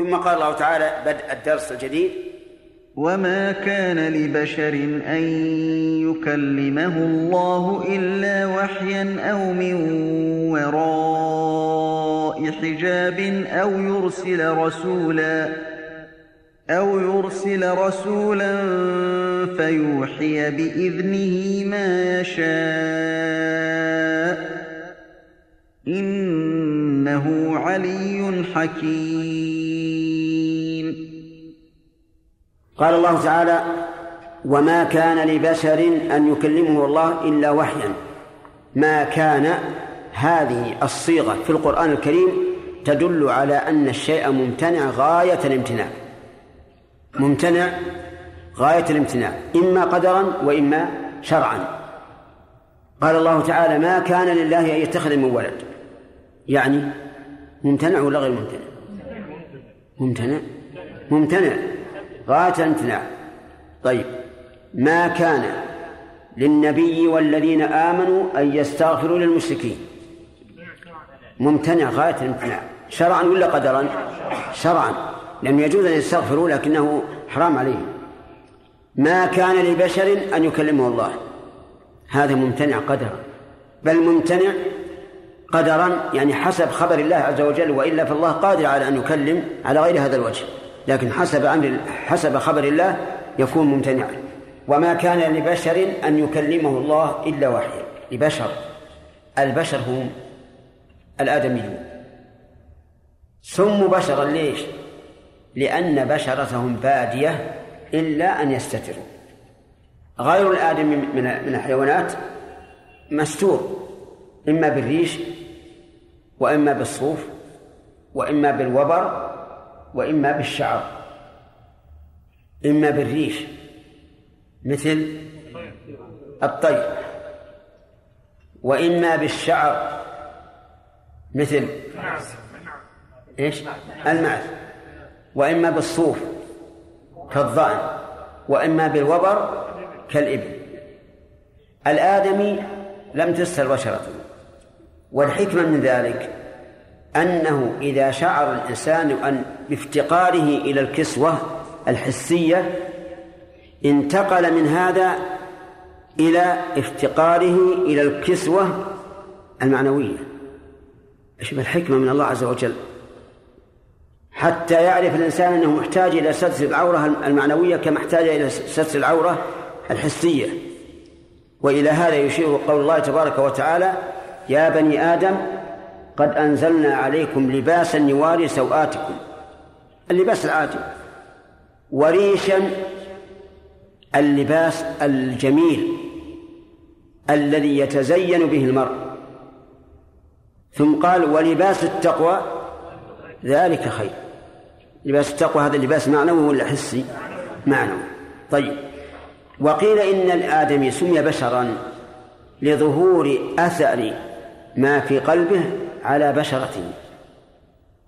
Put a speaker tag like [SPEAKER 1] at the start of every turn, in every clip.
[SPEAKER 1] ثم قال الله تعالى بدء الدرس الجديد.
[SPEAKER 2] وما كان لبشر أن يكلمه الله إلا وحيا أو من وراء حجاب أو يرسل رسولا أو يرسل رسولا فيوحي بإذنه ما يشاء إنه علي حكيم
[SPEAKER 1] قال الله تعالى وما كان لبشر أن يكلمه الله إلا وحيا. ما كان هذه الصيغة في القرآن الكريم تدل على أن الشيء ممتنع غاية الامتناع. ممتنع غاية الامتناع إما قدرا وإما شرعا. قال الله تعالى ما كان لله أن يتخذ من ولد. يعني ممتنع ولا غير ممتنع؟ ممتنع. ممتنع. غاية الامتناع طيب ما كان للنبي والذين آمنوا أن يستغفروا للمشركين؟ ممتنع غاية الامتناع شرعا ولا قدرا؟ شرعا. لم يجوز أن يستغفروا لكنه حرام عليهم. ما كان لبشر أن يكلمه الله؟ هذا ممتنع قدرا. بل ممتنع قدرا يعني حسب خبر الله عز وجل وإلا فالله قادر على أن يكلم على غير هذا الوجه. لكن حسب أمر حسب خبر الله يكون ممتنعا. وما كان لبشر أن يكلمه الله إلا وحيا لبشر. البشر هم الآدميون. سموا بشرا ليش؟ لأن بشرتهم بادية إلا أن يستتروا. غير الآدمي من من الحيوانات مستور. إما بالريش وإما بالصوف وإما بالوبر وإما بالشعر إما بالريش مثل الطير وإما بالشعر مثل إيش؟ المعز وإما بالصوف كالظأن وإما بالوبر كالإبل الآدمي لم تستر بشرته والحكمة من ذلك أنه إذا شعر الإنسان أن بافتقاره إلى الكسوة الحسية انتقل من هذا إلى افتقاره إلى الكسوة المعنوية. إيش الحكمة من الله عز وجل. حتى يعرف الإنسان أنه محتاج إلى ستر العورة المعنوية كما احتاج إلى ستر العورة الحسية. وإلى هذا يشير قول الله تبارك وتعالى يا بني آدم قد أنزلنا عليكم لباسا يواري سوآتكم اللباس العادي. وريشا اللباس الجميل الذي يتزين به المرء. ثم قال ولباس التقوى ذلك خير. لباس التقوى هذا لباس معنوي ولا حسي معنوي. طيب. وقيل إن الآدمي سمي بشرا لظهور أثر ما في قلبه على بشرته.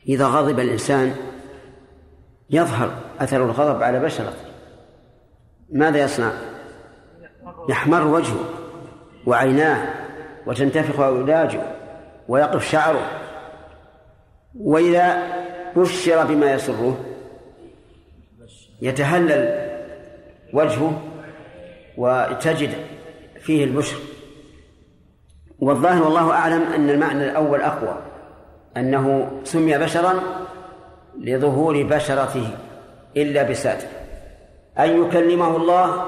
[SPEAKER 1] إذا غضب الإنسان يظهر أثر الغضب على بشرته ماذا يصنع؟ يحمر وجهه وعيناه وتنتفخ أوداجه ويقف شعره. وإذا بشر بما يسره يتهلل وجهه وتجد فيه البشر. والظاهر والله أعلم أن المعنى الأول أقوى أنه سمي بشرا لظهور بشرته إلا بساتر. أن يكلمه الله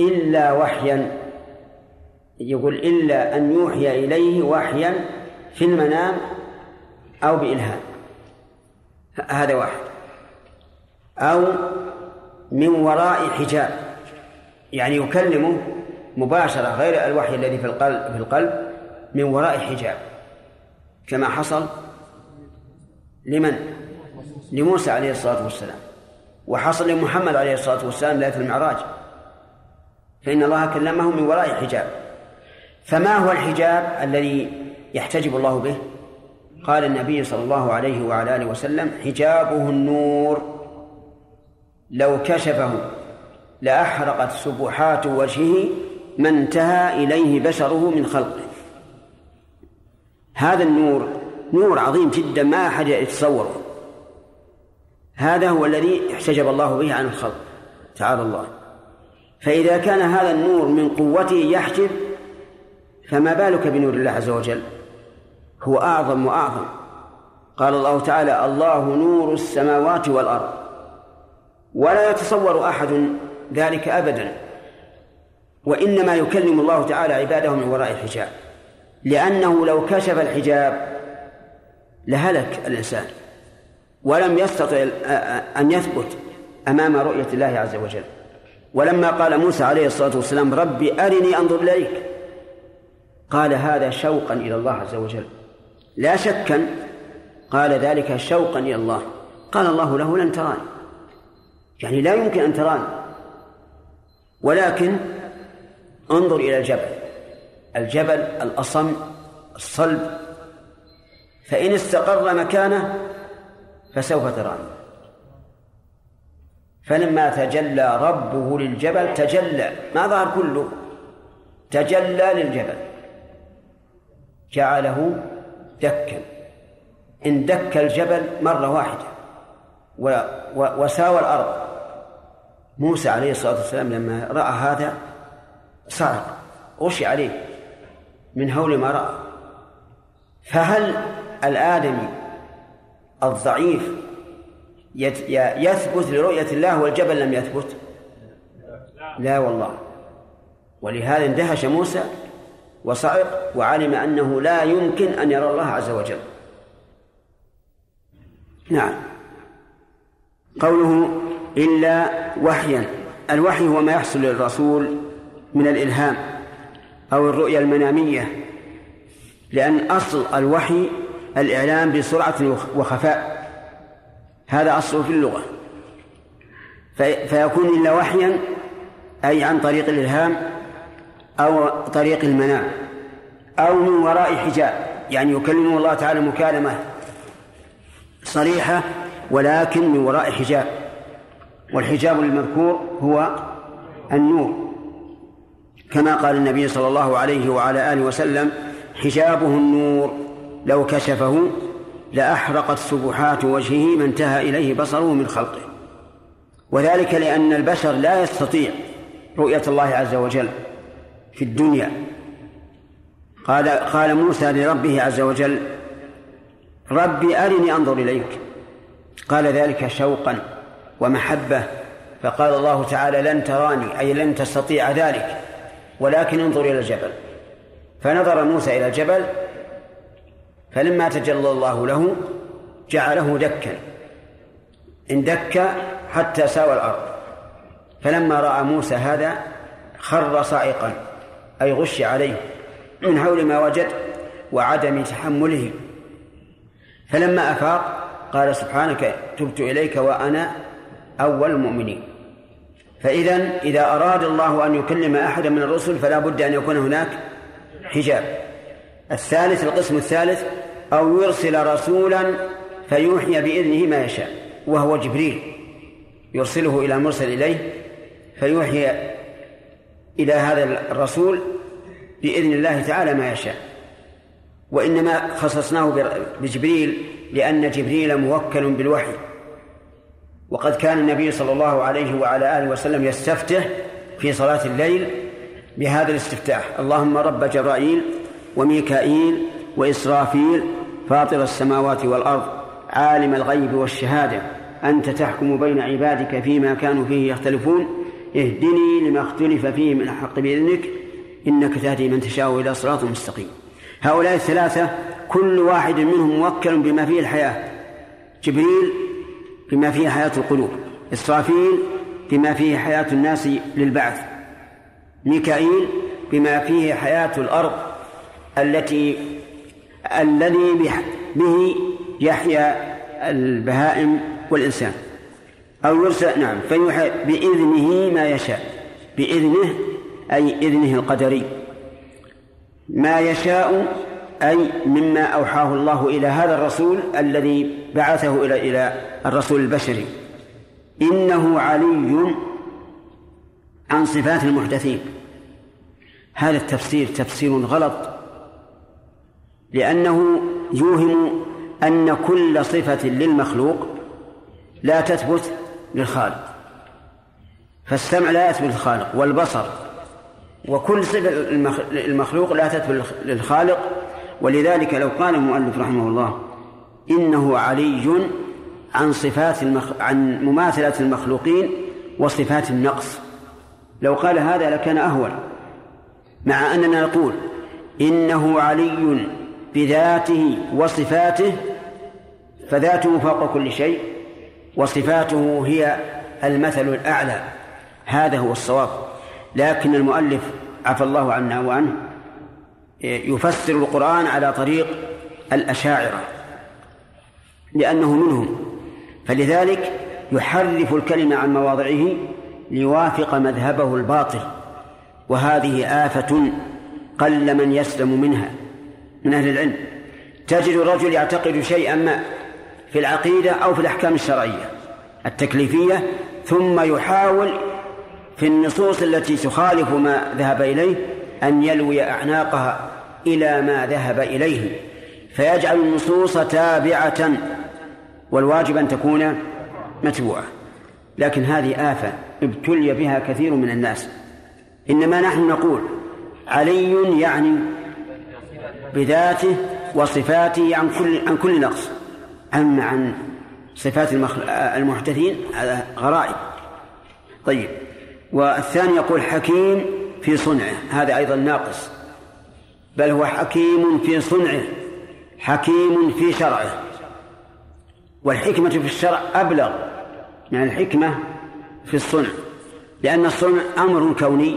[SPEAKER 1] إلا وحيا. يقول إلا أن يوحي إليه وحيا في المنام أو بإلهام. هذا واحد. أو من وراء حجاب. يعني يكلمه مباشرة غير الوحي الذي في القلب في القلب من وراء حجاب. كما حصل لمن؟ لموسى عليه الصلاة والسلام وحصل لمحمد عليه الصلاة والسلام ليلة المعراج. فإن الله كلمه من وراء حجاب فما هو الحجاب الذي يحتجب الله به؟ قال النبي صلى الله عليه وعلى آله وسلم حجابه النور. لو كشفه لأحرقت سبحات وجهه ما انتهى إليه بشره من خلقه. هذا النور نور عظيم جدا ما أحد يتصوره. هذا هو الذي احتجب الله به عن الخلق تعالى الله. فإذا كان هذا النور من قوته يحجب فما بالك بنور الله عز وجل؟ هو أعظم وأعظم. قال الله تعالى الله نور السماوات والأرض ولا يتصور أحد ذلك أبدا. وإنما يكلم الله تعالى عباده من وراء الحجاب لأنه لو كشف الحجاب لهلك الإنسان. ولم يستطع أن يثبت أمام رؤية الله عز وجل. ولما قال موسى عليه الصلاة والسلام ربي أرني أنظر إليك قال هذا شوقا إلى الله عز وجل. لا شكا قال ذلك شوقا إلى الله. قال الله له لن تراني. يعني لا يمكن أن تراني. ولكن انظر إلى الجبل. الجبل الأصم الصلب. فإن استقر مكانه فسوف تراني. فلما تجلى ربه للجبل تجلى ما ظهر كله تجلى للجبل. جعله دكا. إن دك الجبل مرة واحدة. وساوى الأرض. موسى عليه الصلاة والسلام لما رأى هذا صعق غشي عليه من هول ما رأى. فهل الآدمي الضعيف يثبت لرؤية الله والجبل لم يثبت. لا والله. ولهذا اندهش موسى وصعق وعلم أنه لا يمكن أن يرى الله عز وجل. نعم. قوله إلا وحيا. الوحي هو ما يحصل للرسول من الإلهام أو الرؤيا المنامية لأن أصل الوحي الإعلام بسرعة وخفاء. هذا أصله في اللغة. فيكون إلا وحيا أي عن طريق الإلهام أو طريق المنام أو من وراء حجاب. يعني يكلمه الله تعالى مكالمة صريحة ولكن من وراء حجاب. والحجاب المذكور هو النور. كما قال النبي صلى الله عليه وعلى آله وسلم حجابه النور. لو كشفه لأحرقت سبحات وجهه ما انتهى إليه بصره من خلقه. وذلك لأن البشر لا يستطيع رؤية الله عز وجل في الدنيا. قال قال موسى لربه عز وجل ربي أرني أنظر إليك. قال ذلك شوقا ومحبة فقال الله تعالى لن تراني أي لن تستطيع ذلك ولكن انظر إلى الجبل. فنظر موسى إلى الجبل فلما تجلى الله له جعله دكا. اندك حتى ساوى الأرض. فلما رأى موسى هذا خر صاعقا أي غش عليه من هول ما وجد وعدم تحمله. فلما أفاق قال سبحانك تبت إليك وأنا أول المؤمنين. فإذا إذا أراد الله أن يكلم أحدا من الرسل فلا بد أن يكون هناك حجاب. الثالث القسم الثالث أو يرسل رسولا فيوحي بإذنه ما يشاء وهو جبريل. يرسله إلى المرسل إليه فيوحي إلى هذا الرسول بإذن الله تعالى ما يشاء. وإنما خصصناه بجبريل لأن جبريل موكل بالوحي. وقد كان النبي صلى الله عليه وعلى آله وسلم يستفتح في صلاة الليل بهذا الاستفتاح. اللهم رب جبرائيل وميكائيل وإسرافيل فاطر السماوات والأرض عالم الغيب والشهادة. أنت تحكم بين عبادك فيما كانوا فيه يختلفون. اهدني لما اختلف فيه من الحق بإذنك. إنك تهدي من تشاء إلى صراط مستقيم. هؤلاء الثلاثة كل واحد منهم موكل بما فيه الحياة. جبريل بما فيه حياة القلوب. إسرافيل بما فيه حياة الناس للبعث. ميكائيل بما فيه حياة الأرض. التي الذي به يحيا البهائم والإنسان. أو يرسل نعم فيوحى بإذنه ما يشاء. بإذنه أي إذنه القدري. ما يشاء أي مما أوحاه الله إلى هذا الرسول الذي بعثه إلى إلى الرسول البشري. إنه علي عن صفات المحدثين. هذا التفسير تفسير غلط. لأنه يوهم أن كل صفة للمخلوق لا تثبت للخالق. فالسمع لا يثبت للخالق والبصر وكل صفة المخلوق لا تثبت للخالق. ولذلك لو قال المؤلف رحمه الله إنه علي عن صفات المخ... عن مماثلة المخلوقين وصفات النقص. لو قال هذا لكان أهون مع أننا نقول إنه علي بذاته وصفاته فذاته فوق كل شيء وصفاته هي المثل الأعلى. هذا هو الصواب. لكن المؤلف عفى الله عنا وعنه يفسر القرآن على طريق الأشاعرة لأنه منهم. فلذلك يحرف الكلمة عن مواضعه ليوافق مذهبه الباطل. وهذه آفة قل من يسلم منها. من أهل العلم. تجد الرجل يعتقد شيئا ما في العقيدة أو في الأحكام الشرعية التكليفية ثم يحاول في النصوص التي تخالف ما ذهب إليه أن يلوي أعناقها إلى ما ذهب إليه. فيجعل النصوص تابعة والواجب أن تكون متبوعة. لكن هذه آفة ابتلي بها كثير من الناس. إنما نحن نقول علي يعني بذاته وصفاته عن كل عن كل نقص. أما عن صفات المحدثين هذا غرائب. طيب. والثاني يقول حكيم في صنعه. هذا أيضا ناقص. بل هو حكيم في صنعه. حكيم في شرعه. والحكمة في الشرع أبلغ من الحكمة في الصنع. لأن الصنع أمر كوني.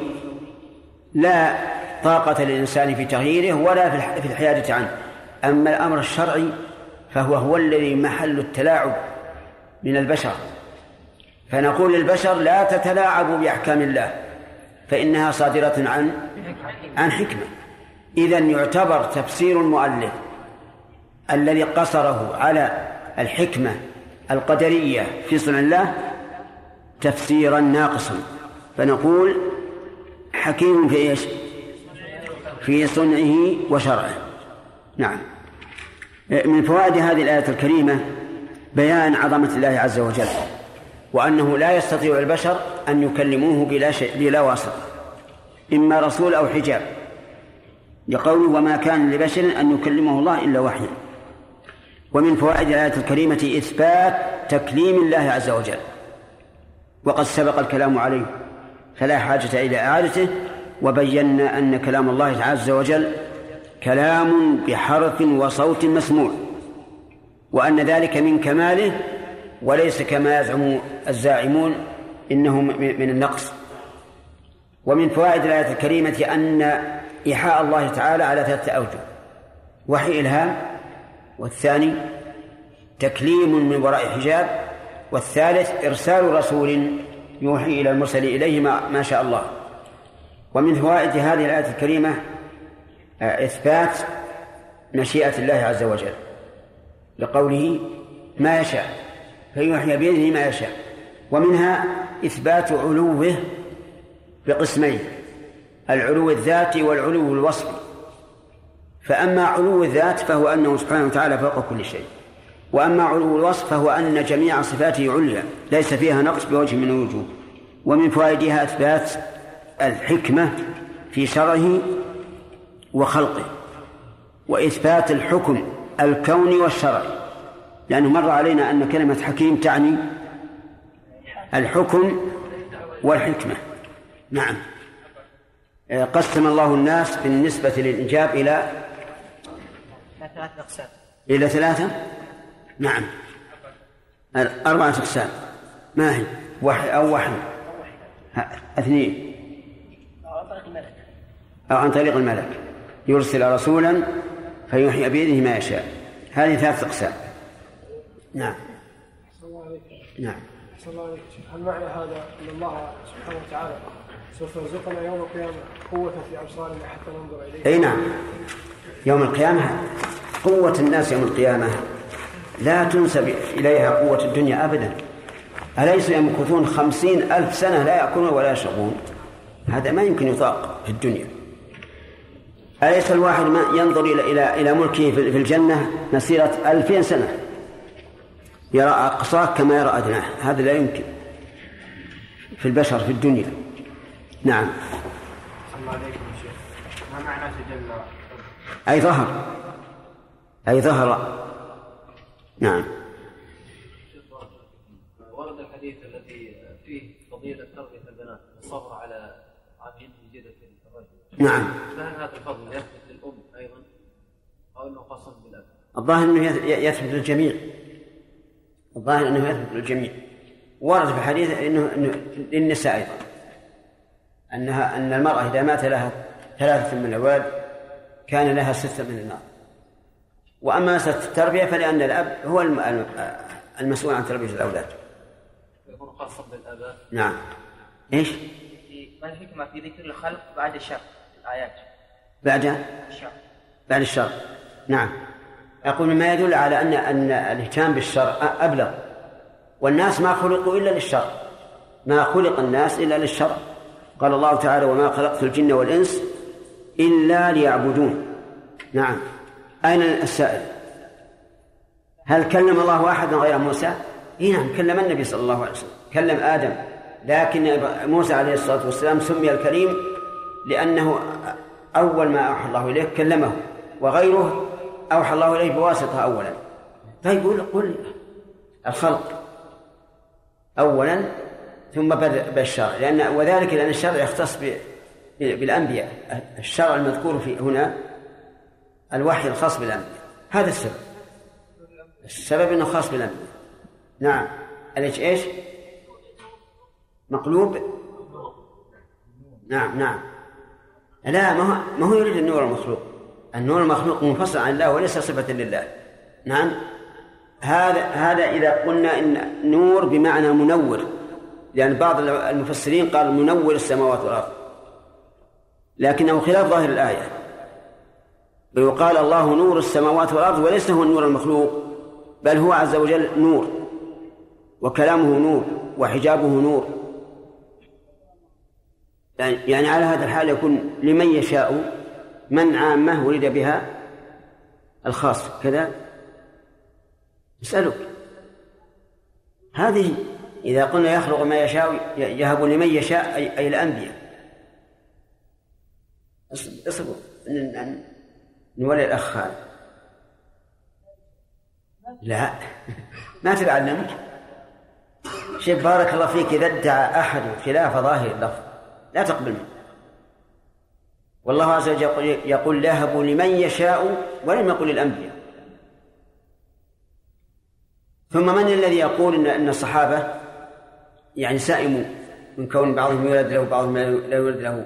[SPEAKER 1] لا طاقة للإنسان في تغييره ولا في الحيادة عنه. أما الأمر الشرعي فهو هو الذي محل التلاعب من البشر. فنقول للبشر لا تتلاعبوا بأحكام الله فإنها صادرة عن عن حكمة. إذا يعتبر تفسير المؤلف الذي قصره على الحكمة القدرية في صنع الله تفسيرا ناقصا. فنقول حكيم في إيش؟ في صنعه وشرعه. نعم. من فوائد هذه الآية الكريمة بيان عظمة الله عز وجل وأنه لا يستطيع البشر أن يكلموه بلا شيء بلا واسطة إما رسول أو حجاب. لقوله وما كان لبشر أن يكلمه الله إلا وحيا ومن فوائد الآية الكريمة إثبات تكليم الله عز وجل. وقد سبق الكلام عليه فلا حاجة إلى إعادته وبينا أن كلام الله عز وجل كلام بحرف وصوت مسموع وأن ذلك من كماله وليس كما يزعم الزاعمون إنه من النقص. ومن فوائد الآية الكريمة أن إيحاء الله تعالى على ثلاثة أوجه وحي إلهام والثاني تكليم من وراء حجاب والثالث إرسال رسول يوحي إلى المرسل إليه ما, شاء الله. ومن فوائد هذه الآية الكريمة آه، إثبات مشيئة الله عز وجل لقوله ما يشاء فيوحي بإذنه ما يشاء ومنها إثبات علوه بقسمين العلو الذاتي والعلو الوصفي. فأما علو الذات فهو أنه سبحانه وتعالى فوق كل شيء وأما علو الوصف فهو أن جميع صفاته عليا ليس فيها نقص بوجه من الوجوه. ومن فوائدها إثبات الحكمة في شرعه وخلقه وإثبات الحكم الكوني والشرعي. لأنه مر علينا أن كلمة حكيم تعني الحكم والحكمة. نعم. قسم الله الناس بالنسبة للإنجاب إلى ثلاثة أقسام. إلى ثلاثة؟ نعم. أربعة أقسام. ما هي؟ أو وحي اثنين أو عن طريق الملك أو عن طريق الملك يرسل رسولا فيوحي بيده ما يشاء. هذه ثلاثة أقسام. نعم.
[SPEAKER 3] نعم. هل معنى هذا أن الله سبحانه وتعالى سوف يرزقنا يوم القيامة قوة في أبصارنا حتى ننظر إليه
[SPEAKER 1] أي نعم. يوم القيامة قوة الناس يوم القيامة. لا تنسب إليها قوة الدنيا أبدا. أليسوا يمكثون خمسين ألف سنة لا يأكلون ولا يشربون؟ هذا ما يمكن يطاق في الدنيا. أليس الواحد ما ينظر إلى إلى إلى ملكه في الجنة مسيرة ألفين سنة؟ يرى أقصاه كما يرى أدناه. هذا لا يمكن. في البشر في الدنيا. نعم.
[SPEAKER 3] ما معنى تجلى؟
[SPEAKER 1] أي ظهر. أي ظهر. نعم
[SPEAKER 4] ورد الحديث الذي فيه فضيلة تربية البنات والصبر على عافية جيدة الرجل
[SPEAKER 1] نعم.
[SPEAKER 4] فهل هذا الفضل يثبت للأم أيضا؟ أو أنه خاص بالأب؟
[SPEAKER 1] الظاهر أنه يثبت للجميع. الظاهر أنه يثبت للجميع. ورد في الحديث أنه, إنه للنساء أيضا. أنها أن المرأة إذا مات لها ثلاثة من الأولاد كان لها ستة من النار وأما مسألة التربية فلأن الأب هو المسؤول عن تربية الأولاد.
[SPEAKER 4] يكون خاصا بالآباء؟
[SPEAKER 1] نعم. إيش؟
[SPEAKER 5] ما الحكمة؟ في ذكر الخلق بعد الشر. في الآيات
[SPEAKER 1] بعد؟
[SPEAKER 5] الشر.
[SPEAKER 1] بعد الشر. نعم. أقول مما يدل على أن أن الاهتمام بالشر أبلغ. والناس ما خلقوا إلا للشر. ما خلق الناس إلا للشر. قال الله تعالى وما خلقت الجن والإنس إلا ليعبدون. نعم. أين السائل؟ هل كلم الله أحدا غير موسى؟ إيه نعم كلم النبي صلى الله عليه وسلم. كلم آدم. لكن موسى عليه الصلاة والسلام سمي الكريم لأنه أول ما أوحى الله إليه كلمه وغيره أوحى الله إليه بواسطة أولا. طيب قل الخلق أولا ثم بالشرع لأن وذلك لأن الشرع يختص بالأنبياء. الشرع المذكور في هنا الوحي الخاص بالأنبياء. هذا السبب. السبب أنه خاص بالأنبياء. نعم. إيش إيش؟ مقلوب؟ نعم نعم. لا ما هو ما هو يريد النور المخلوق. النور المخلوق منفصل عن الله وليس صفة لله. نعم؟ هذا هذا إذا قلنا إن نور بمعنى منور لأن بعض المفسرين قال منور السماوات والأرض. لكنه خلاف ظاهر الآية. ويقال الله نور السماوات والأرض وليس هو النور المخلوق بل هو عز وجل نور. وكلامه نور وحجابه نور. يعني على هذا الحال يكون لمن يشاء من عامة ولد بها الخاص. كذا؟ اسألك هذه إذا قلنا يخلق ما يشاء يهب لمن يشاء أي, الأنبياء. اصبروا نولي الأخ هذا لا. ما تعلمك شيخ بارك الله فيك إذا ادعى أحد خلاف ظاهر اللفظ. لا تقبل منه والله عز وجل يقول, يهب لمن يشاء ولم يقل الأنبياء ثم من الذي يقول إن أن الصحابة يعني سائموا من كون بعضهم يولد له بعضهم لا يولد له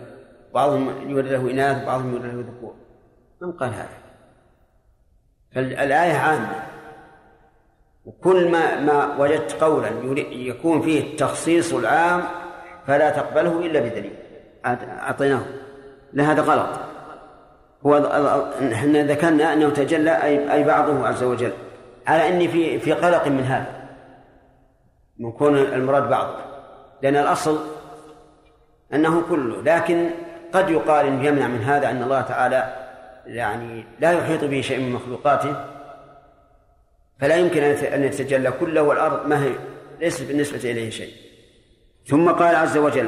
[SPEAKER 1] بعضهم يولد له إناث وبعضهم يولد له ذكور؟ من قال هذا؟ فالآية عامة. وكل ما ما وجدت قولا يكون فيه التخصيص العام فلا تقبله إلا بدليل. أعطيناه لا هذا غلط. هو إحنا ذكرنا أنه تجلى اي أي بعضه عز وجل. على إني في في قلق من هذا. من كون المراد بعضه لأن الأصل أنه كله. لكن قد يقال إنه يمنع من هذا أن الله تعالى يعني لا يحيط به شيء من مخلوقاته. فلا يمكن أن يتجلى كله والأرض ما هي ليست بالنسبة إليه شيء. ثم قال عز وجل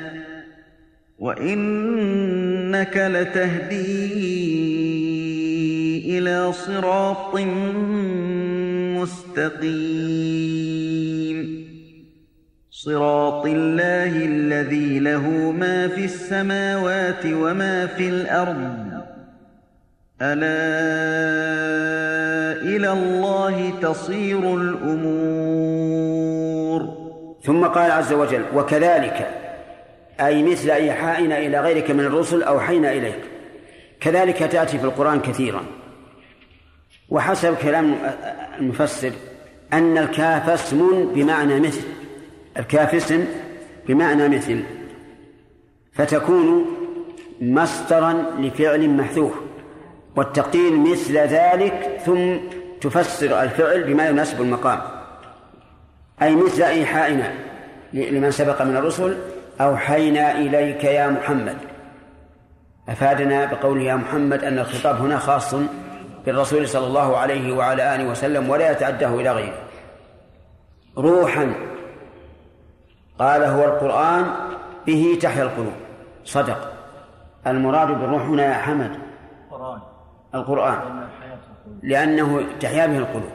[SPEAKER 2] وإنك لتهدي إلى صراط مستقيم. صراط الله الذي له ما في السماوات وما في الأرض. ألا إلى الله تصير الأمور.
[SPEAKER 1] ثم قال عز وجل وكذلك أي مثل إيحائنا إلى غيرك من الرسل أوحينا إليك. كذلك تأتي في القرآن كثيرا. وحسب كلام المفسر أن الكاف اسم بمعنى مثل. الكاف اسم بمعنى مثل. فتكون مصدرا لفعل محذوف. والتقدير مثل ذلك ثم تفسر الفعل بما يناسب المقام. أي مثل إيحائنا لمن سبق من الرسل أوحينا إليك يا محمد. أفادنا بقوله يا محمد أن الخطاب هنا خاص بالرسول صلى الله عليه وعلى آله وسلم ولا يتعداه إلى غيره. روحا قال هو القرآن به تحيا القلوب. صدق. المراد بالروح هنا يا حمد. القرآن. القرآن. لأنه تحيا به القلوب.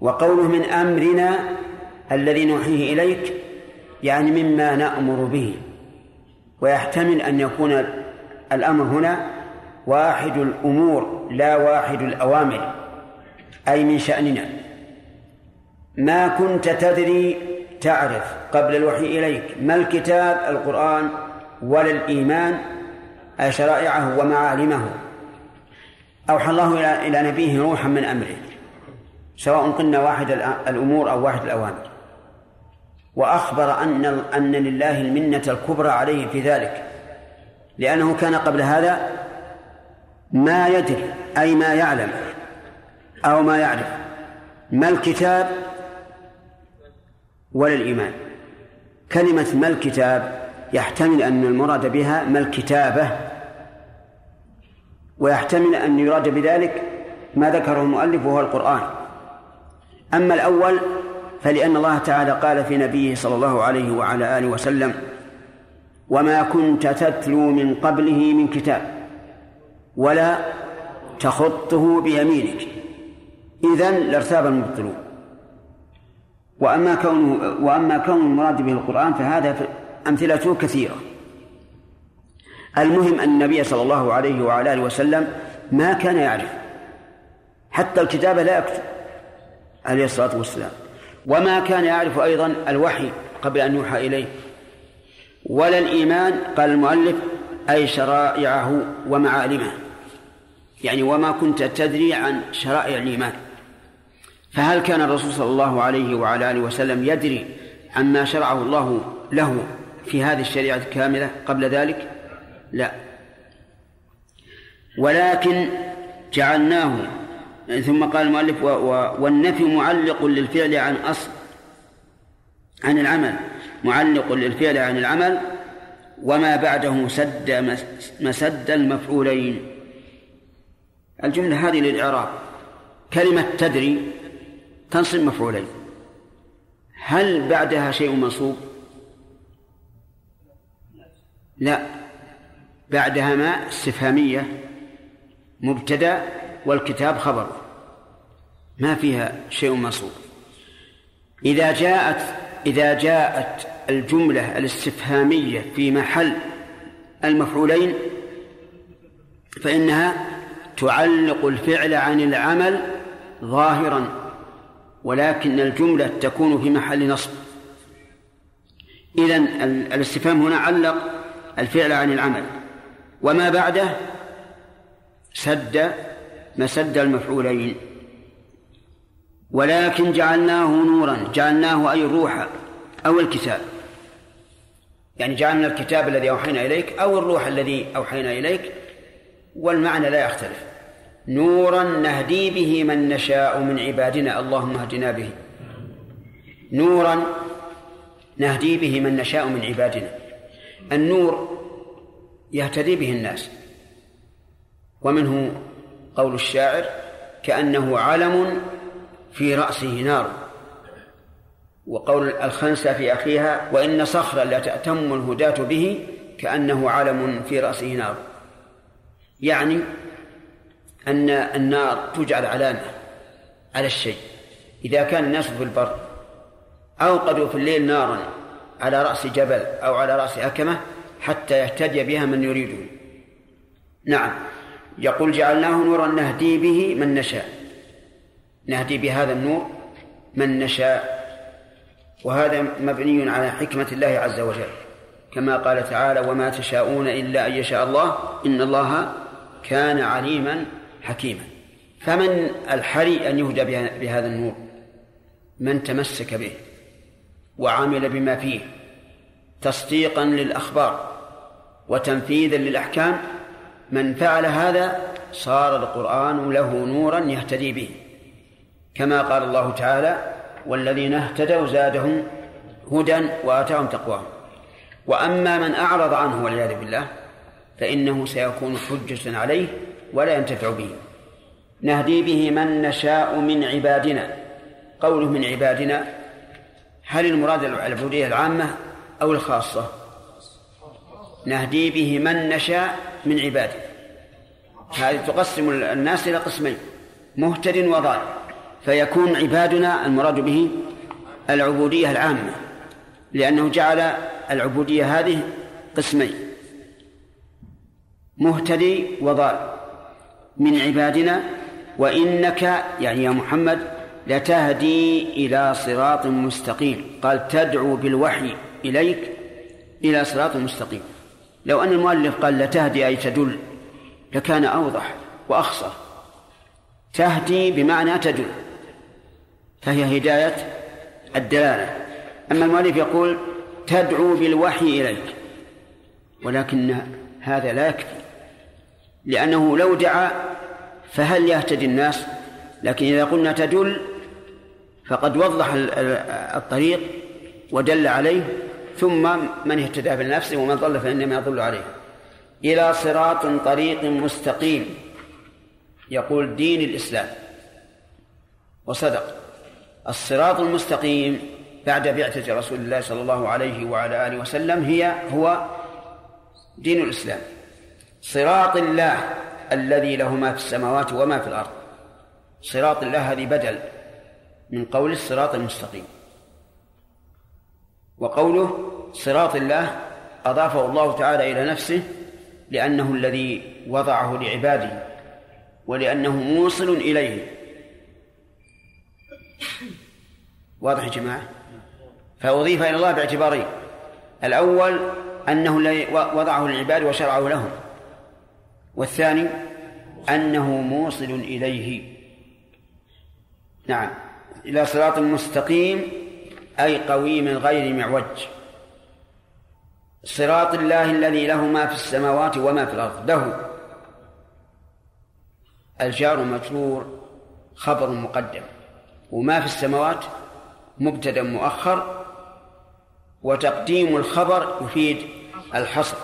[SPEAKER 1] وقوله من أمرنا الذي نوحيه إليك يعني مما نأمر به. ويحتمل أن يكون الأمر هنا واحد الأمور لا واحد الأوامر أي من شأننا. ما كنت تدري تعرف قبل الوحي إليك ما الكتاب القرآن ولا الإيمان أي شرائعه ومعالمه أوحى الله إلى نبيه روحا من أمره سواء قلنا واحد الأمور أو واحد الأوامر. وأخبر أن أن لله المنة الكبرى عليه في ذلك لأنه كان قبل هذا ما يدري أي ما يعلم أو ما يعرف ما الكتاب ولا الإيمان. كلمة ما الكتاب يحتمل أن المراد بها ما الكتابة ويحتمل أن يراد بذلك ما ذكره المؤلف وهو القرآن. أما الأول فلأن الله تعالى قال في نبيه صلى الله عليه وعلى آله وسلم وما كنت تتلو من قبله من كتاب ولا تخطه بيمينك إذن لارتاب المبطلون. وأما كونه وأما كون المراد به القرآن فهذا أمثلته كثيرة. المهم أن النبي صلى الله عليه وعلى آله وسلم ما كان يعرف حتى الكتابة لا يكتب عليه الصلاة والسلام. وما كان يعرف أيضا الوحي قبل أن يوحى إليه. ولا الإيمان قال المؤلف أي شرائعه ومعالمه يعني وما كنت تدري عن شرائع الإيمان. فهل كان الرسول صلى الله عليه وعلى آله وسلم يدري عما شرعه الله له في هذه الشريعة الكاملة قبل ذلك؟ لا. ولكن جعلناه ثم قال المؤلف والنفي معلق للفعل عن أصل عن العمل. معلق للفعل عن العمل وما بعده سد مسد المفعولين. الجملة هذه للإعراب. كلمة تدري تنصب مفعولين. هل بعدها شيء منصوب؟ لا. بعدها ما استفهامية مبتدأ والكتاب خبر. ما فيها شيء منصوب. إذا جاءت إذا جاءت الجملة الاستفهامية في محل المفعولين فإنها تعلق الفعل عن العمل ظاهرا ولكن الجملة تكون في محل نصب. إذن الاستفهام هنا علق الفعل عن العمل. وما بعده؟ سد مسد المفعولين. ولكن جعلناه نورا جعلناه أي الروح أو الكتاب. يعني جعلنا الكتاب الذي أوحينا إليك أو الروح الذي أوحينا إليك والمعنى لا يختلف. نورا نهدي به من نشاء من عبادنا اللهم اهدنا به. نورا نهدي به من نشاء من عبادنا. النور يهتدي به الناس. ومنه قول الشاعر كأنه علم في رأسه نار. وقول الخنسة في أخيها وإن صخرا لا تأتم الهداة به كأنه علم في رأسه نار. يعني أن النار تجعل علامة على الشيء. إذا كان الناس في البر أوقدوا في الليل نارا على رأس جبل أو على رأس أكمة حتى يهتدي بها من يريدون نعم. يقول جعلناه نورا نهدي به من نشاء. نهدي بهذا النور من نشاء. وهذا مبني على حكمة الله عز وجل. كما قال تعالى وما تشاءون إلا أن يشاء الله إن الله كان عليما حكيما. فمن الحري أن يهدى بهذا النور؟ من تمسك به وعمل بما فيه تصديقا للأخبار وتنفيذا للأحكام من فعل هذا صار القرآن له نورا يهتدي به. كما قال الله تعالى والذين اهتدوا زادهم هدى وآتاهم تقواهم. وأما من أعرض عنه والعياذ بالله فإنه سيكون حجة عليه ولا ينتفع به. نهدي به من نشاء من عبادنا. قوله من عبادنا هل المراد العبودية العامة أو الخاصة؟ نهدي به من نشاء من عباده. هذه تقسم الناس إلى قسمين مهتد وضال. فيكون عبادنا المراد به العبودية العامة لأنه جعل العبودية هذه قسمين. مهتدي وضال من عبادنا وإنك يعني يا محمد لتهدي إلى صراط مستقيم. قال تدعو بالوحي إليك إلى صراط مستقيم. لو أن المؤلف قال لتهدي أي تدل لكان أوضح وأخصر. تهدي بمعنى تدل فهي هداية الدلالة. أما المؤلف يقول تدعو بالوحي إليك ولكن هذا لا يكفي لأنه لو دعا فهل يهتدي الناس؟ لكن إذا قلنا تدل فقد وضح الطريق ودل عليه ثم من اهتدى بالنفس ومن ضل فإنما يضل عليه. إلى صراط طريق مستقيم. يقول دين الإسلام. وصدق. الصراط المستقيم بعد بعثة رسول الله صلى الله عليه وعلى آله وسلم هي هو دين الإسلام. صراط الله الذي له ما في السماوات وما في الأرض. صراط الله هذه بدل من قول الصراط المستقيم. وقوله صراط الله أضافه الله تعالى إلى نفسه لأنه الذي وضعه لعباده ولأنه موصل إليه. واضح يا جماعة؟ فأضيف إلى الله باعتبارين. الأول أنه الذي وضعه للعباد وشرعه لهم. والثاني أنه موصل إليه. نعم. إلى صراط مستقيم أي قويم غير معوج. صراط الله الذي له ما في السماوات وما في الأرض. له الجار مجرور خبر مقدم. وما في السماوات؟ مبتدا مؤخر. وتقديم الخبر يفيد الحصر.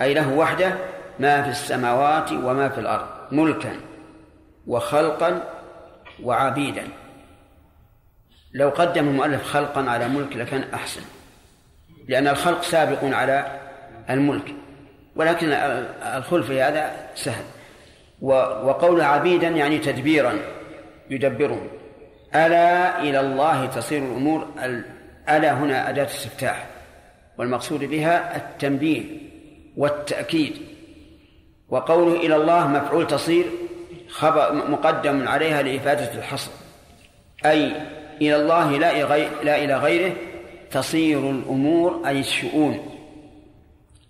[SPEAKER 1] أي له وحده ما في السماوات وما في الأرض. ملكا وخلقا وعبيدا. لو قدم المؤلف خلقا على ملك لكان أحسن. لأن الخلق سابق على الملك. ولكن الخلف في هذا سهل. وقول عبيدا يعني تدبيرا يدبرهم ألا إلى الله تصير الأمور؟ ألا هنا أداة استفتاح. والمقصود بها التنبيه والتأكيد. وقوله إلى الله مفعول تصير خبر مقدم عليها لإفادة الحصر. أي إلى الله لا, إلى غيره تصير الأمور أي الشؤون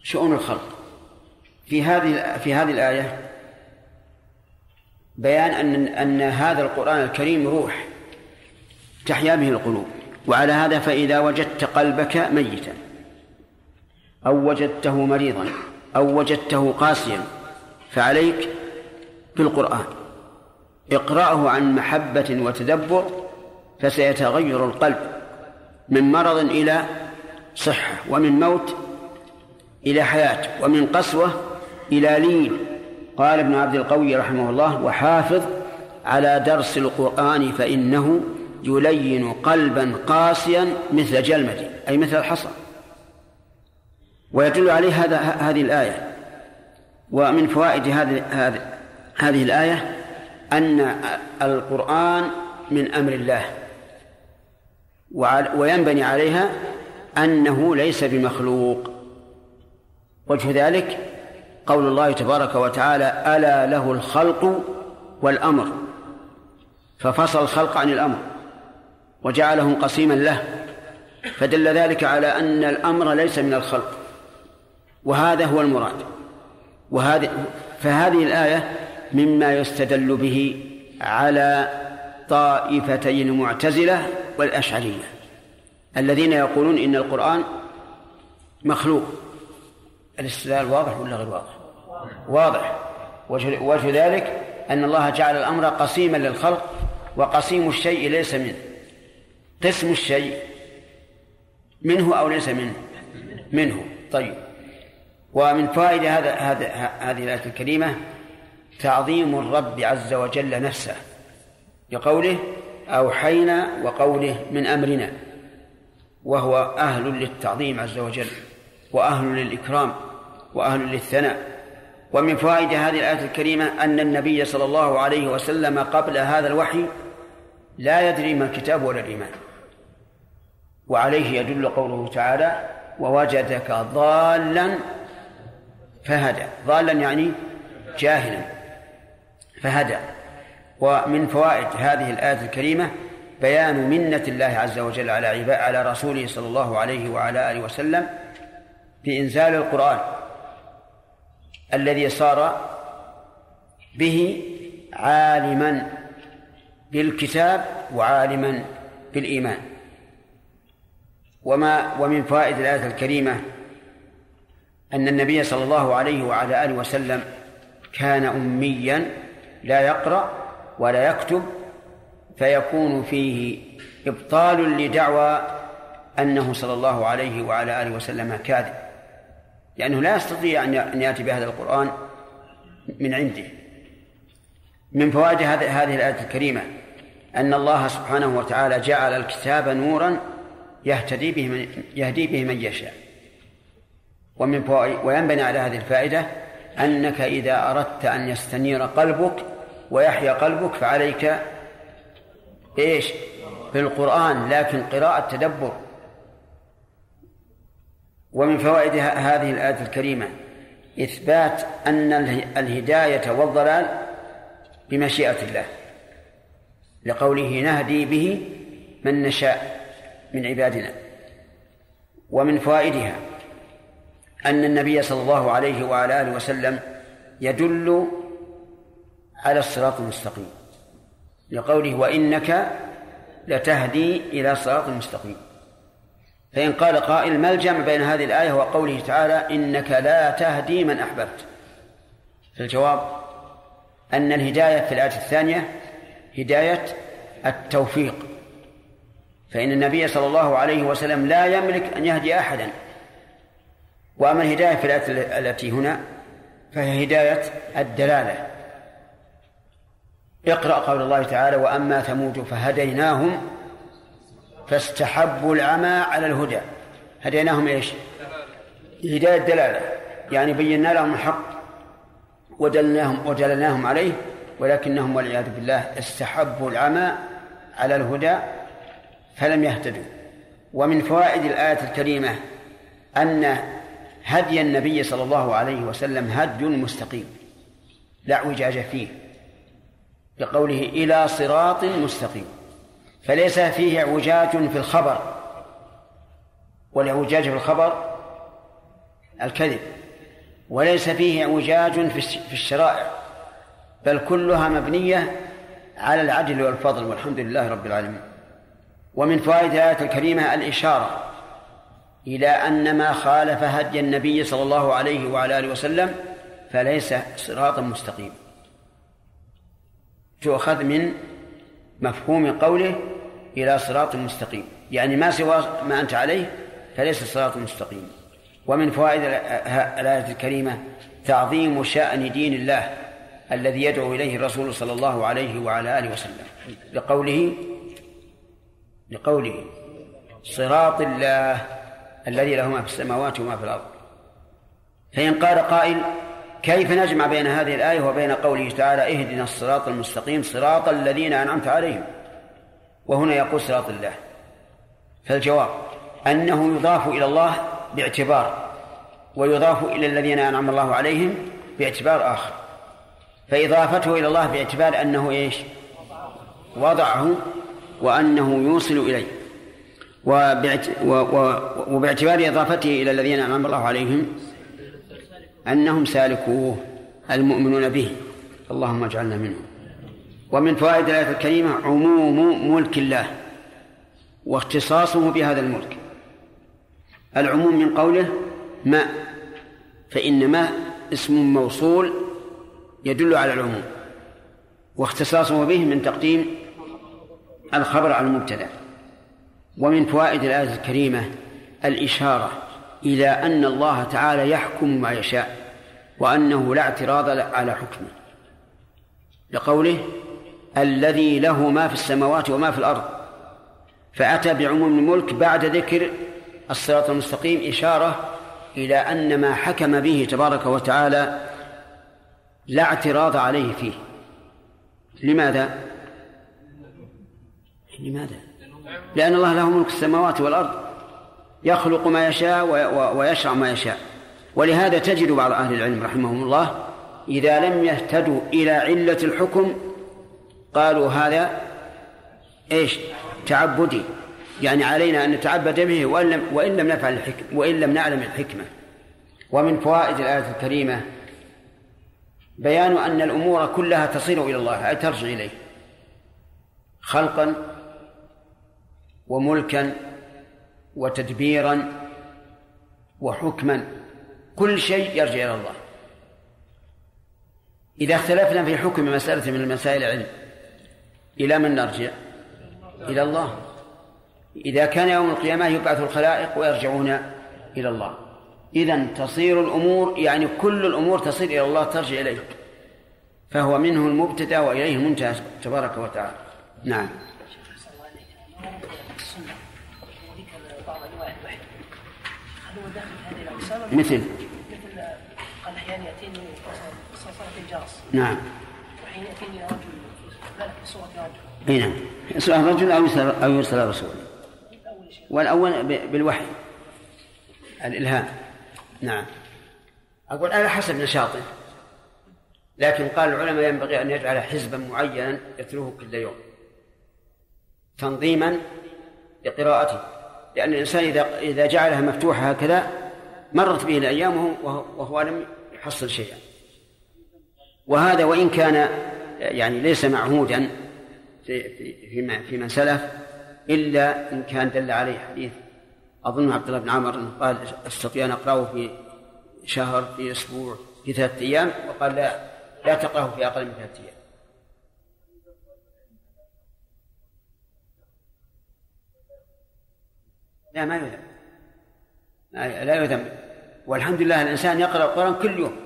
[SPEAKER 1] شؤون الخلق. في هذه في هذه الآية بيان أن أن هذا القرآن الكريم روح تحيا به القلوب. وعلى هذا فإذا وجدت قلبك ميتا أو وجدته مريضا أو وجدته قاسيا فعليك بالقرآن. اقرأه عن محبة وتدبر فسيتغير القلب من مرض إلى صحة ومن موت إلى حياة ومن قسوة إلى لين. قال ابن عبد القوي رحمه الله وحافظ على درس القرآن فإنه يلين قلبا قاسيا مثل جلمة أي مثل الحصى. ويدل عليه هذا هذه الآية. ومن فوائد هذه هذه الآية أن القرآن من أمر الله. وينبني عليها أنه ليس بمخلوق. وجه ذلك قول الله تبارك وتعالى ألا له الخلق والأمر. ففصل الخلق عن الأمر وجعله قسيما له فدل ذلك على أن الأمر ليس من الخلق. وهذا هو المراد. وهذه فهذه الآية مما يستدل به على طائفتين معتزلة والأشعرية الذين يقولون إن القرآن مخلوق. الاستدلال واضح ولا غير واضح؟ واضح. وجه ذلك أن الله جعل الأمر قسيما للخلق وقسيم الشيء ليس منه. قسم الشيء منه أو ليس منه؟ منه. طيب. ومن فائدة هذا هذا هذه الآية الكريمة تعظيم الرب عز وجل نفسه بقوله أوحينا وقوله من أمرنا وهو أهل للتعظيم عز وجل وأهل للإكرام وأهل للثناء. ومن فوائد هذه الآية الكريمة أن النبي صلى الله عليه وسلم قبل هذا الوحي لا يدري ما الكتاب ولا الإيمان. وعليه يدل قوله تعالى ووجدك ضالا فهدى. ضالا يعني جاهلا فهدى. ومن فوائد هذه الآية الكريمة بيان منة الله عز وجل على عباد على رسوله صلى الله عليه وعلى آله وسلم بإنزال القرآن الذي صار به عالما بالكتاب وعالما بالإيمان. وما ومن فوائد الآية الكريمة أن النبي صلى الله عليه وعلى آله وسلم كان أميا لا يقرأ ولا يكتب فيكون فيه إبطال لدعوى أنه صلى الله عليه وعلى آله وسلم كاذب. لأنه لا يستطيع أن يأتي بهذا القرآن من عنده. من فوائد هذه الآية الكريمة أن الله سبحانه وتعالى جعل الكتاب نورا يهتدي به من يهدي به من يشاء. ومن وينبني على هذه الفائدة أنك إذا أردت أن يستنير قلبك ويحيا قلبك فعليك إيش؟ بالقرآن لكن قراءة تدبر ومن فوائد هذه الآية الكريمة إثبات أن الهداية والضلال بمشيئة الله. لقوله نهدي به من نشاء من عبادنا. ومن فوائدها أن النبي صلى الله عليه وعلى آله وسلم يدل على الصراط المستقيم. لقوله وإنك لتهدي إلى صراط مستقيم. فإن قال قائل ما الجمع بين هذه الآية وقوله تعالى إنك لا تهدي من أحببت؟ فالجواب أن الهداية في الآية الثانية هداية التوفيق. فإن النبي صلى الله عليه وسلم لا يملك أن يهدي أحدا. وأما الهداية في الآية التي هنا فهي هداية الدلالة. اقرأ قول الله تعالى وأما ثمود فهديناهم فاستحبوا العمى على الهدى. هديناهم إيش؟ هداية دلالة يعني بينا لهم الحق ودلناهم ودللناهم عليه ولكنهم والعياذ بالله استحبوا العمى على الهدى فلم يهتدوا. ومن فوائد الآية الكريمة أن هدي النبي صلى الله عليه وسلم هدي مستقيم. لا اعوجاج فيه. بقوله إلى صراط مستقيم فليس فيه اعوجاج في الخبر. والاعوجاج في الخبر الكذب وليس فيه اعوجاج في الشرائع بل كلها مبنية على العدل والفضل والحمد لله رب العالمين. ومن فوائد الآية الكريمة الإشارة إلى أن ما خالف هدي النبي صلى الله عليه وعلى آله وسلم فليس صراطا مستقيما تؤخذ من مفهوم قوله إلى صراط مستقيم. يعني ما سوى ما أنت عليه فليس صراط مستقيم. ومن فوائد الآية الكريمة تعظيم شأن دين الله الذي يدعو إليه الرسول صلى الله عليه وعلى آله وسلم. لقوله لقوله صراط الله الذي له ما في السماوات وما في الأرض. فإن قال قائل كيف نجمع بين هذه الآية وبين قوله تعالى اهدنا الصراط المستقيم صراط الذين أنعمت عليهم؟ وهنا يقول صراط الله. فالجواب أنه يضاف إلى الله باعتبار ويضاف إلى الذين أنعم الله عليهم باعتبار آخر. فإضافته إلى الله باعتبار أنه إيش؟ وضعه وأنه يوصل إليه. وباعتبار إضافته إلى الذين أنعم الله عليهم أنهم سالكوه المؤمنون به. اللهم اجعلنا منهم. ومن فوائد الآية الكريمة عموم ملك الله واختصاصه بهذا الملك. العموم من قوله ما فإن ما اسم موصول يدل على العموم. واختصاصه به من تقديم الخبر على المبتدأ. ومن فوائد الآية الكريمة الإشارة إلى أن الله تعالى يحكم ما يشاء وأنه لا اعتراض على حكمه لقوله الذي له ما في السماوات وما في الأرض فأتى بعموم الملك بعد ذكر الصراط المستقيم إشارة إلى أن ما حكم به تبارك وتعالى لا اعتراض عليه فيه لماذا؟ لماذا؟ لأن الله له ملك السماوات والأرض يخلق ما يشاء ويشرع ما يشاء. ولهذا تجد بعض أهل العلم رحمهم الله إذا لم يهتدوا إلى علة الحكم قالوا هذا إيش؟ تعبدي. يعني علينا أن نتعبد به وإن لم وإن لم نفعل الحكم وإن لم نعلم الحكمة. ومن فوائد الآية الكريمة بيان أن الأمور كلها تصير إلى الله أي ترجع إليه. خلقا وملكا وتدبيرا وحكما. كل شيء يرجع إلى الله. إذا اختلفنا في حكم مسألة من المسائل العلم إلى من نرجع؟ إلى الله. إذا كان يوم القيامة يبعث الخلائق ويرجعون إلى الله. إذا تصير الأمور يعني كل الأمور تصير إلى الله ترجع إليه. فهو منه المبتدأ وإليه المنتهى تبارك وتعالى. نعم. مثل؟ مثل
[SPEAKER 6] قال أحيانا يأتيني صلاه الجرس.
[SPEAKER 1] نعم.
[SPEAKER 6] وحين يأتيني رجل في صوره رجل.
[SPEAKER 1] إي نعم. يسأل رجل أو يرسل أو يرسل رسول والأول بالوحي. الإلهام. نعم. أقول على حسب نشاطه. لكن قال العلماء ينبغي أن يجعل حزبا معينا يتلوه كل يوم. تنظيما لقراءته. لأن الإنسان إذا إذا جعلها مفتوحة هكذا مرت به الأيام وهو لم يحصل شيئا. وهذا وإن كان يعني ليس معهودا في في من سلف إلا إن كان دل عليه حديث. أظن عبد الله بن عمر قال أستطيع أن أقرأه في شهر في أسبوع في ثلاثة أيام وقال لا لا تقرأه في أقل من ثلاثة أيام. لا ما يذم. لا يذم. والحمد لله الإنسان يقرأ القرآن كل يوم.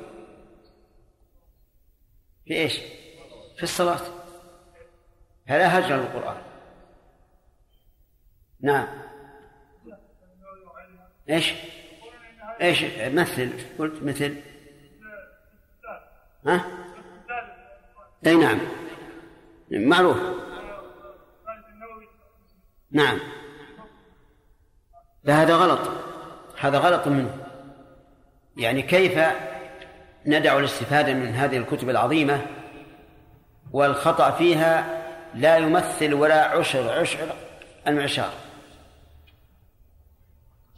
[SPEAKER 1] في إيش؟ في الصلاة. فلا هجر للقرآن نعم. إيش؟ إيش؟ مثل. قلت مثل. ها؟ إي نعم. معروف. نعم. لا هذا غلط. هذا غلط منه. يعني كيف ندع الاستفادة من هذه الكتب العظيمة والخطأ فيها لا يمثل ولا عشر عشر المعشار.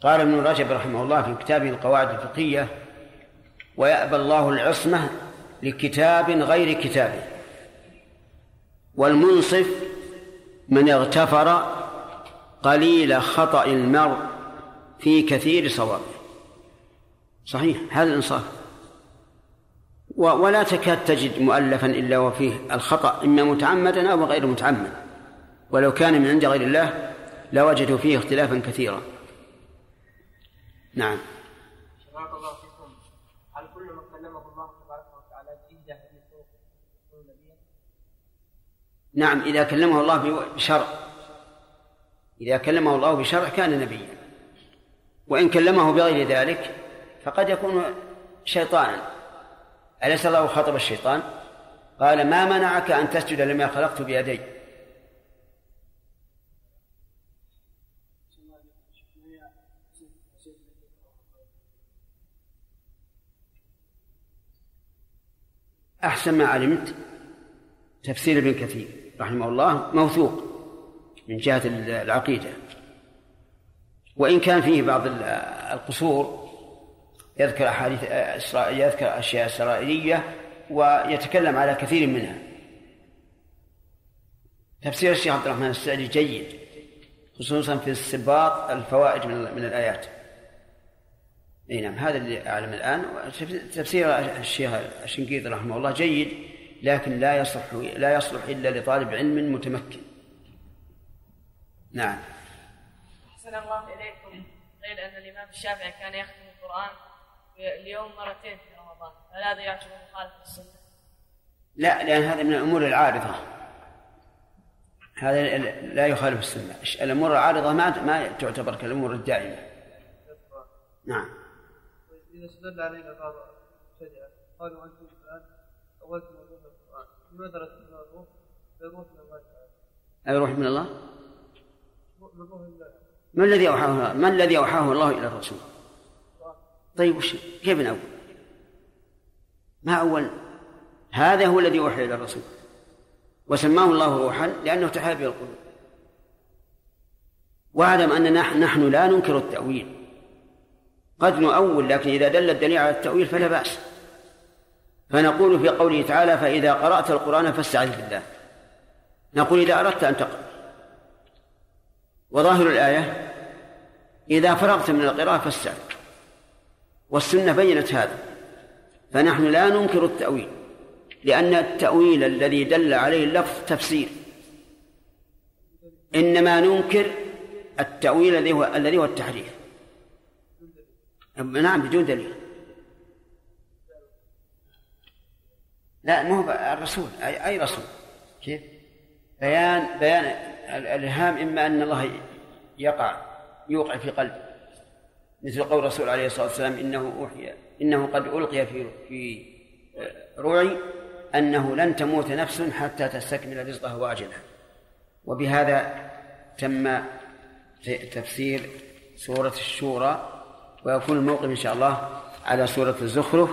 [SPEAKER 1] قال ابن رجب رحمه الله في كتابه القواعد الفقهية ويأبى الله العصمة لكتاب غير كتابه والمنصف من اغتفر قليل خطأ المرء في كثير صوابه صحيح. هذا الإنصاف. ولا تكاد تجد مؤلفا إلا وفيه الخطأ إما متعمدا أو غير متعمد. ولو كان من عند غير الله لوجدوا فيه اختلافا كثيرا. نعم.
[SPEAKER 5] الله فيكم. هل كل من كلمه الله تبارك وتعالى بإحدى؟
[SPEAKER 1] نعم إذا كلمه الله بشرع. إذا كلمه الله بشرع كان نبيا. وإن كلمه بغير ذلك فقد يكون شيطانا. أليس الله خطب الشيطان؟ قال ما منعك أن تسجد لما خلقت بيدي؟ أحسن ما علمت تفسير ابن كثير رحمه الله موثوق من جهة العقيدة. وإن كان فيه بعض القصور يذكر أحاديث يذكر أشياء إسرائيلية ويتكلم على كثير منها. تفسير الشيخ عبد الرحمن السعدي جيد خصوصا في استنباط الفوائد من, من الآيات. إي نعم هذا اللي أعلم الآن. تفسير الشيخ الشنقيطي رحمه الله جيد لكن لا يصلح لا يصلح إلا لطالب علم متمكن. نعم.
[SPEAKER 7] أحسن الله إليكم. قيل أن الإمام الشافعي كان يختم القرآن. اليوم مرتين في رمضان هل هذا يعتبر مخالف للسنة؟
[SPEAKER 1] لا لأن هذا من الأمور العارضة. هذا لا يخالف السنة. الأمور العارضة ما ما تعتبر كالأمور الدائمة. نعم.
[SPEAKER 5] إذا استدل علينا بعض الشجرة قالوا أنتم الآن أولتم وجود القرآن. لماذا لا تقرأوا فيروح من الله تعالى.
[SPEAKER 1] أيروح من الله؟
[SPEAKER 5] من روح الله.
[SPEAKER 1] ما الذي أوحاه ما الذي أوحاه الله إلى الرسول؟ طيب وش كيف نأول؟ ما أول؟ هذا هو الذي أوحي إلى الرسول. وسماه الله روحا لأنه تحاب به القلوب. واعلم أننا نحن لا ننكر التأويل. قد نؤول لكن إذا دل الدليل على التأويل فلا بأس. فنقول في قوله تعالى فإذا قرأت القرآن فاستعذ بالله. نقول إذا أردت أن تقرأ. وظاهر الآية إذا فرغت من القراءة فاستعذ. والسنة بينت هذا. فنحن لا ننكر التأويل لأن التأويل الذي دل عليه اللفظ تفسير. إنما ننكر التأويل الذي هو الذي هو التحريف. نعم بدون دليل. لا مو الرسول أي, أي رسول؟ كيف؟ بيان بيان الإلهام إما أن الله يقع يوقع في قلب مثل قول الرسول عليه الصلاة والسلام إنه أوحي إنه قد ألقي في في روعي أنه لن تموت نفس حتى تستكمل رزقها وأجلها. وبهذا تم تفسير سورة الشورى ويكون الموقف إن شاء الله على سورة الزخرف.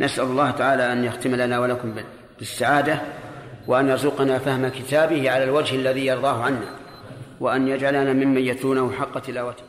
[SPEAKER 1] نسأل الله تعالى أن يختم لنا ولكم بالسعادة وأن يرزقنا فهم كتابه على الوجه الذي يرضاه عنا وأن يجعلنا ممن يتلونه حق تلاوته.